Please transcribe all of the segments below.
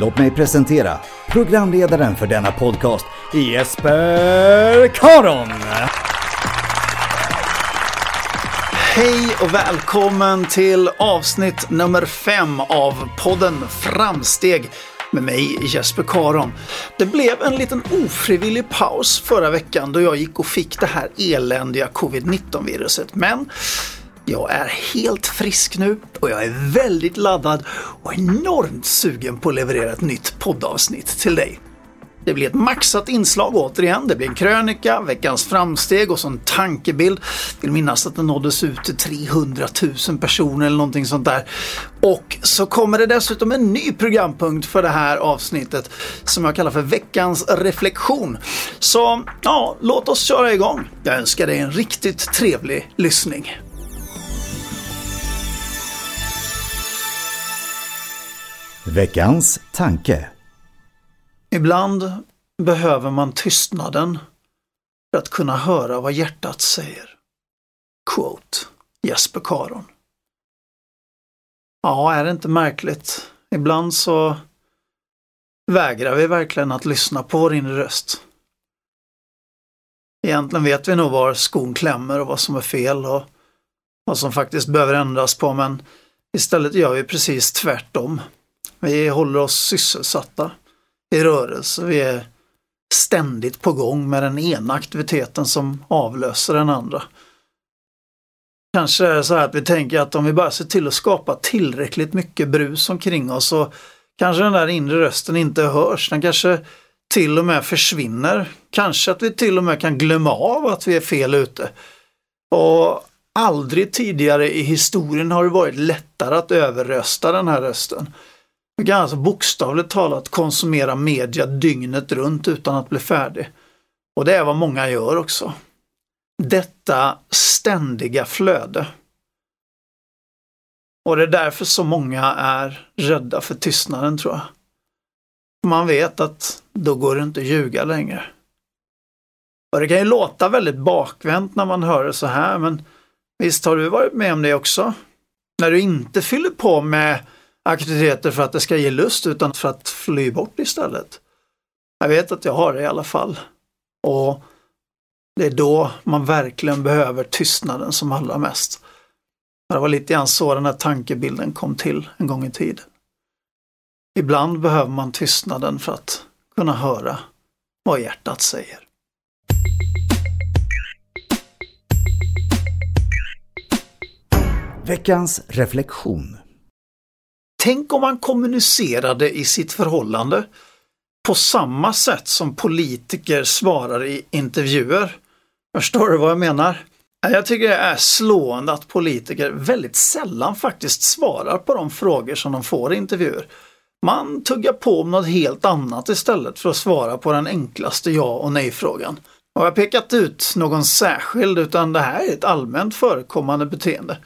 Låt mig presentera programledaren för denna podcast, Jesper Karon. Hej och välkommen till avsnitt nummer fem av podden Framsteg med mig Jesper Karon. Det blev en liten ofrivillig paus förra veckan då jag gick och fick det här eländiga covid-19 viruset. Men jag är helt frisk nu och jag är väldigt laddad och enormt sugen på att leverera ett nytt poddavsnitt till dig. Det blir ett maxat inslag återigen. Det blir en krönika, veckans framsteg och så en tankebild. Jag vill minnas att den nåddes ut till 300 000 personer eller någonting sånt där. Och så kommer det dessutom en ny programpunkt för det här avsnittet som jag kallar för veckans reflektion. Så ja, låt oss köra igång. Jag önskar dig en riktigt trevlig lyssning. Veckans tanke. Ibland behöver man tystnaden för att kunna höra vad hjärtat säger. Quote Jesper Karon. Ja, är det inte märkligt? Ibland så vägrar vi verkligen att lyssna på vår inre röst. Egentligen vet vi nog var skon klämmer och vad som är fel och vad som faktiskt behöver ändras på men istället gör vi precis tvärtom. Vi håller oss sysselsatta i rörelse. Vi är ständigt på gång med den ena aktiviteten som avlöser den andra. Kanske är det så här att vi tänker att om vi bara ser till att skapa tillräckligt mycket brus omkring oss så kanske den där inre rösten inte hörs. Den kanske till och med försvinner. Kanske att vi till och med kan glömma av att vi är fel ute. Och aldrig tidigare i historien har det varit lättare att överrösta den här rösten. Du kan alltså bokstavligt talat konsumera media dygnet runt utan att bli färdig. Och det är vad många gör också. Detta ständiga flöde. Och det är därför så många är rädda för tystnaden tror jag. Man vet att då går det inte att ljuga längre. Och det kan ju låta väldigt bakvänt när man hör det så här men visst har du varit med om det också? När du inte fyller på med aktiviteter för att det ska ge lust utan för att fly bort istället. Jag vet att jag har det i alla fall. Och det är då man verkligen behöver tystnaden som allra mest. Det var lite grann så den här tankebilden kom till en gång i tiden. Ibland behöver man tystnaden för att kunna höra vad hjärtat säger. Veckans reflektion. Tänk om man kommunicerade i sitt förhållande på samma sätt som politiker svarar i intervjuer. Förstår du vad jag menar? Jag tycker det är slående att politiker väldigt sällan faktiskt svarar på de frågor som de får i intervjuer. Man tuggar på om något helt annat istället för att svara på den enklaste ja och nej-frågan. Och jag har pekat ut någon särskild utan det här är ett allmänt förekommande beteende.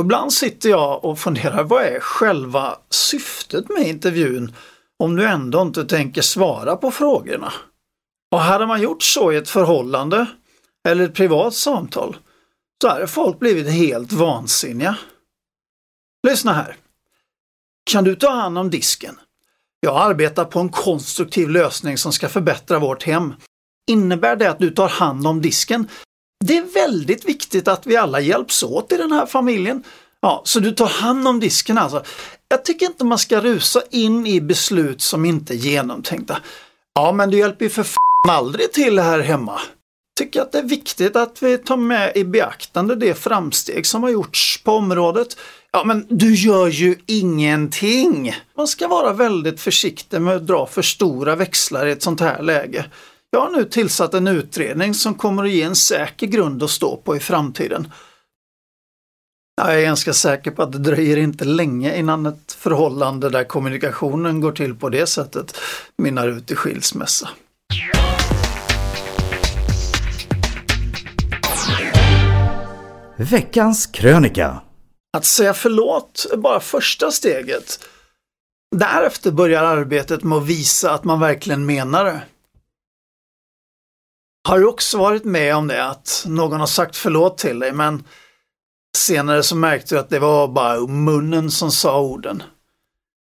Ibland sitter jag och funderar, vad är själva syftet med intervjun om du ändå inte tänker svara på frågorna? Och hade man gjort så i ett förhållande eller ett privat samtal så hade folk blivit helt vansinniga. Lyssna här. Kan du ta hand om disken? Jag arbetar på en konstruktiv lösning som ska förbättra vårt hem. Innebär det att du tar hand om disken? Det är väldigt viktigt att vi alla hjälps åt i den här familjen. Ja, så du tar hand om disken alltså. Jag tycker inte man ska rusa in i beslut som inte är genomtänkta. Ja, men du hjälper ju för fan aldrig till här hemma. Tycker att det är viktigt att vi tar med i beaktande det framsteg som har gjorts på området. Ja, men du gör ju ingenting. Man ska vara väldigt försiktig med att dra för stora växlar i ett sånt här läge. Jag har nu tillsatt en utredning som kommer att ge en säker grund att stå på i framtiden. Jag är ganska säker på att det dröjer inte länge innan ett förhållande där kommunikationen går till på det sättet mynnar ut i skilsmässa. Veckans krönika. Att säga förlåt är bara första steget. Därefter börjar arbetet med att visa att man verkligen menar det. Har du också varit med om det, att någon har sagt förlåt till dig men senare så märkte du att det var bara munnen som sa orden.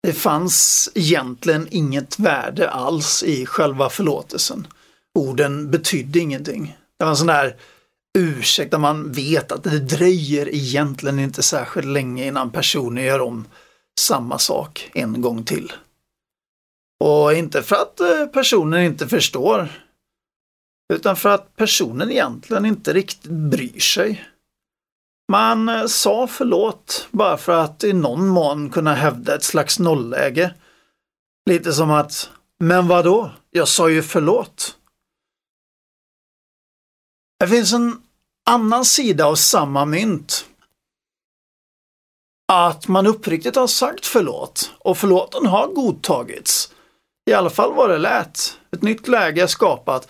Det fanns egentligen inget värde alls i själva förlåtelsen. Orden betydde ingenting. Det var en sån där ursäkt där man vet att det dröjer egentligen inte särskilt länge innan personen gör om samma sak en gång till. Och inte för att eh, personen inte förstår, utan för att personen egentligen inte riktigt bryr sig. Man eh, sa förlåt bara för att i någon mån kunna hävda ett slags nollläge. Lite som att, men vadå? Jag sa ju förlåt. Det finns en annan sida av samma mynt. Att man uppriktigt har sagt förlåt och förlåten har godtagits. I alla fall var det lät. Ett nytt läge skapat.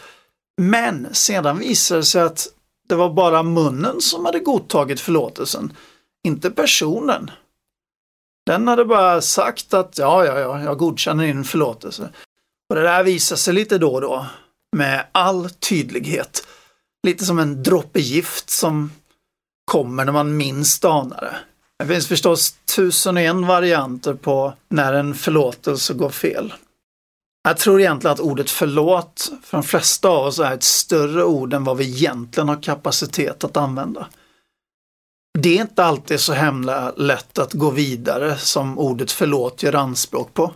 Men sedan visade det sig att det var bara munnen som hade godtagit förlåtelsen, inte personen. Den hade bara sagt att ja, ja, ja, jag godkänner din förlåtelse. Och det där visar sig lite då och då med all tydlighet. Lite som en droppe gift som kommer när man minst anar det. Det finns förstås tusen och en varianter på när en förlåtelse går fel. Jag tror egentligen att ordet förlåt för de flesta av oss är ett större ord än vad vi egentligen har kapacitet att använda. Det är inte alltid så himla lätt att gå vidare som ordet förlåt gör anspråk på.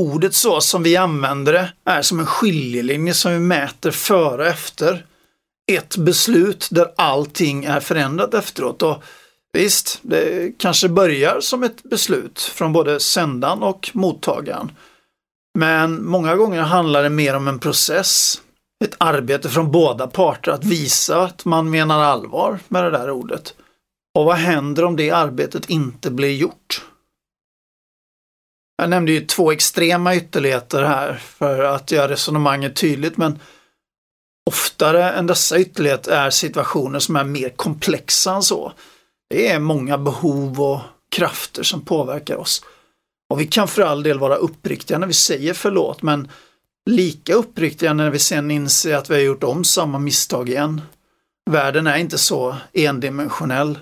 Ordet så som vi använder det är som en skiljelinje som vi mäter före och efter. Ett beslut där allting är förändrat efteråt. Och visst, det kanske börjar som ett beslut från både sändaren och mottagaren. Men många gånger handlar det mer om en process. Ett arbete från båda parter att visa att man menar allvar med det där ordet. Och vad händer om det arbetet inte blir gjort? Jag nämnde ju två extrema ytterligheter här för att göra resonemanget tydligt men oftare än dessa ytterligheter är situationer som är mer komplexa än så. Det är många behov och krafter som påverkar oss. Och vi kan för all del vara uppriktiga när vi säger förlåt, men lika uppriktiga när vi sen inser att vi har gjort om samma misstag igen. Världen är inte så endimensionell.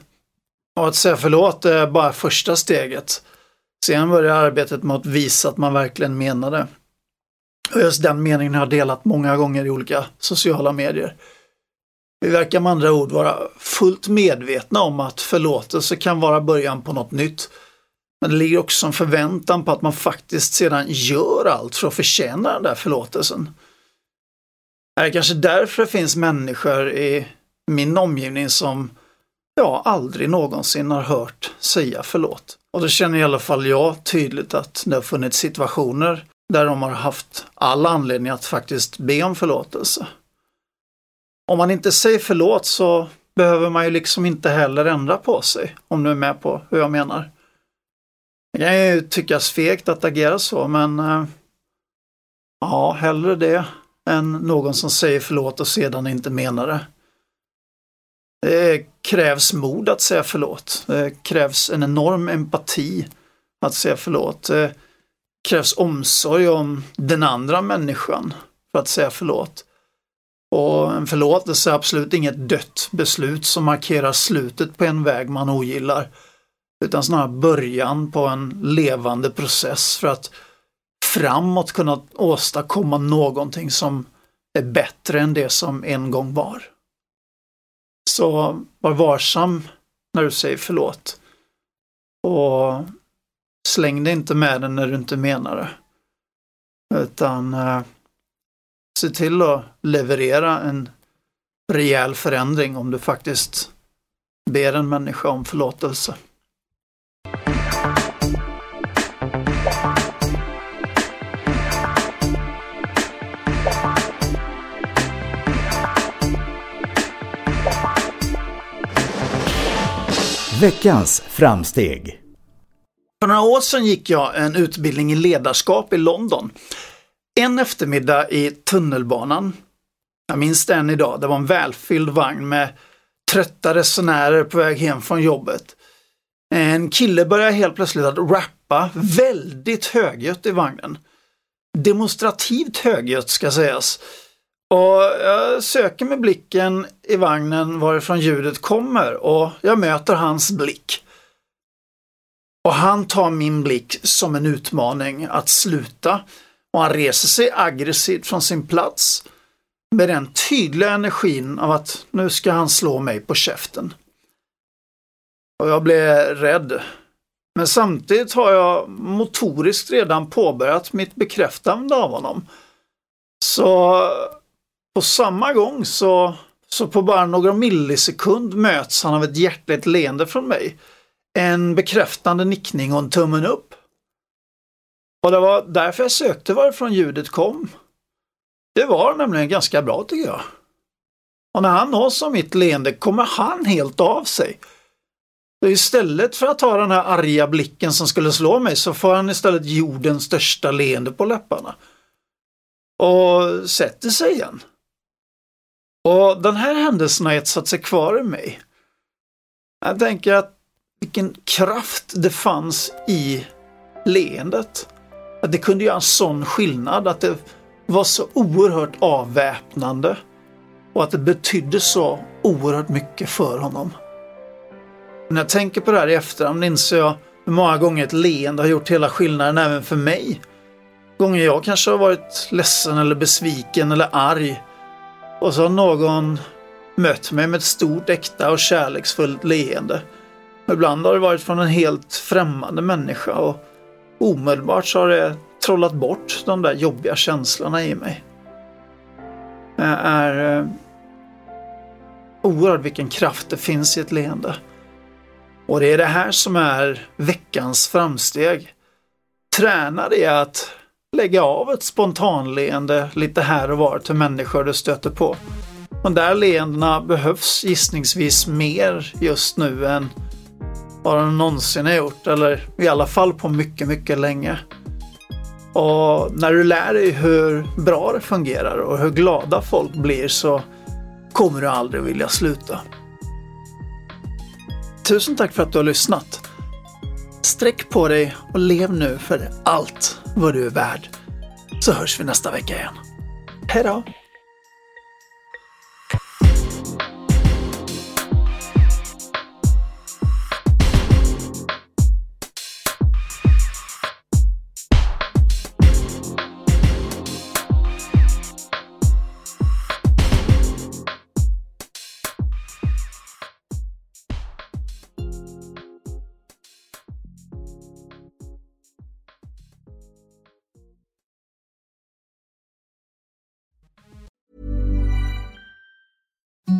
Och att säga förlåt är bara första steget. Sen börjar arbetet med att visa att man verkligen menar det. Och just den meningen har jag delat många gånger i olika sociala medier. Vi verkar med andra ord vara fullt medvetna om att förlåtelse kan vara början på något nytt men det ligger också en förväntan på att man faktiskt sedan gör allt för att förtjäna den där förlåtelsen. Det är kanske därför det finns människor i min omgivning som jag aldrig någonsin har hört säga förlåt. Och då känner i alla fall jag tydligt att det har funnits situationer där de har haft all anledning att faktiskt be om förlåtelse. Om man inte säger förlåt så behöver man ju liksom inte heller ändra på sig, om du är med på hur jag menar. Det kan ju tyckas fegt att agera så, men eh, ja, hellre det än någon som säger förlåt och sedan inte menar det. Det krävs mod att säga förlåt. Det krävs en enorm empati att säga förlåt. Det krävs omsorg om den andra människan för att säga förlåt. Och en förlåtelse är absolut inget dött beslut som markerar slutet på en väg man ogillar. Utan snarare början på en levande process för att framåt kunna åstadkomma någonting som är bättre än det som en gång var. Så var varsam när du säger förlåt. Och släng dig inte med den när du inte menar det. Utan eh, se till att leverera en rejäl förändring om du faktiskt ber en människa om förlåtelse. Veckans framsteg. För några år sedan gick jag en utbildning i ledarskap i London. En eftermiddag i tunnelbanan, jag minns den idag, det var en välfylld vagn med trötta resenärer på väg hem från jobbet. En kille började helt plötsligt att rappa väldigt högljutt i vagnen. Demonstrativt högljutt ska sägas. Och jag söker med blicken i vagnen varifrån ljudet kommer och jag möter hans blick. Och han tar min blick som en utmaning att sluta och han reser sig aggressivt från sin plats med den tydliga energin av att nu ska han slå mig på käften. Och jag blev rädd. Men samtidigt har jag motoriskt redan påbörjat mitt bekräftande av honom. Så på samma gång så, så på bara några millisekund möts han av ett hjärtligt leende från mig. En bekräftande nickning och en tummen upp. Och det var därför jag sökte varifrån ljudet kom. Det var nämligen ganska bra tycker jag. Och när han nås av mitt leende kommer han helt av sig. Så istället för att ha den här arga blicken som skulle slå mig så får han istället jordens största leende på läpparna. Och sätter sig igen. Och den här händelsen har etsat sig kvar i mig. Jag tänker att vilken kraft det fanns i leendet. Att det kunde göra en sån skillnad, att det var så oerhört avväpnande och att det betydde så oerhört mycket för honom. När jag tänker på det här i efterhand inser jag hur många gånger ett leende har gjort hela skillnaden även för mig. Gånger jag kanske har varit ledsen eller besviken eller arg och så har någon mött mig med ett stort, äkta och kärleksfullt leende. Ibland har det varit från en helt främmande människa och omedelbart så har det trollat bort de där jobbiga känslorna i mig. Det är eh, oerhört vilken kraft det finns i ett leende. Och det är det här som är veckans framsteg. Träna dig att lägga av ett spontanleende lite här och var till människor du stöter på. De där leendena behövs gissningsvis mer just nu än vad de någonsin har gjort, eller i alla fall på mycket, mycket länge. Och när du lär dig hur bra det fungerar och hur glada folk blir så kommer du aldrig vilja sluta. Tusen tack för att du har lyssnat. Sträck på dig och lev nu för allt vad du är värd. Så hörs vi nästa vecka igen. Hej då!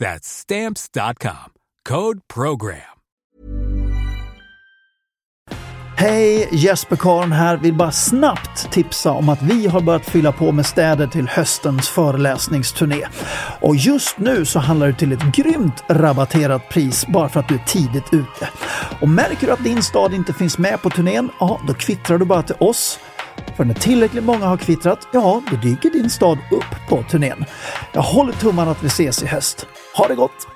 That's Stamps.com. Code PROGRAM. Hej, Jesper Karn här. Vill bara snabbt tipsa om att vi har börjat fylla på med städer till höstens föreläsningsturné. Och just nu så handlar det till ett grymt rabatterat pris bara för att du är tidigt ute. Och märker du att din stad inte finns med på turnén, ja då kvittrar du bara till oss för när tillräckligt många har kvittrat, ja, då dyker din stad upp på turnén. Jag håller tummarna att vi ses i höst. Ha det gott!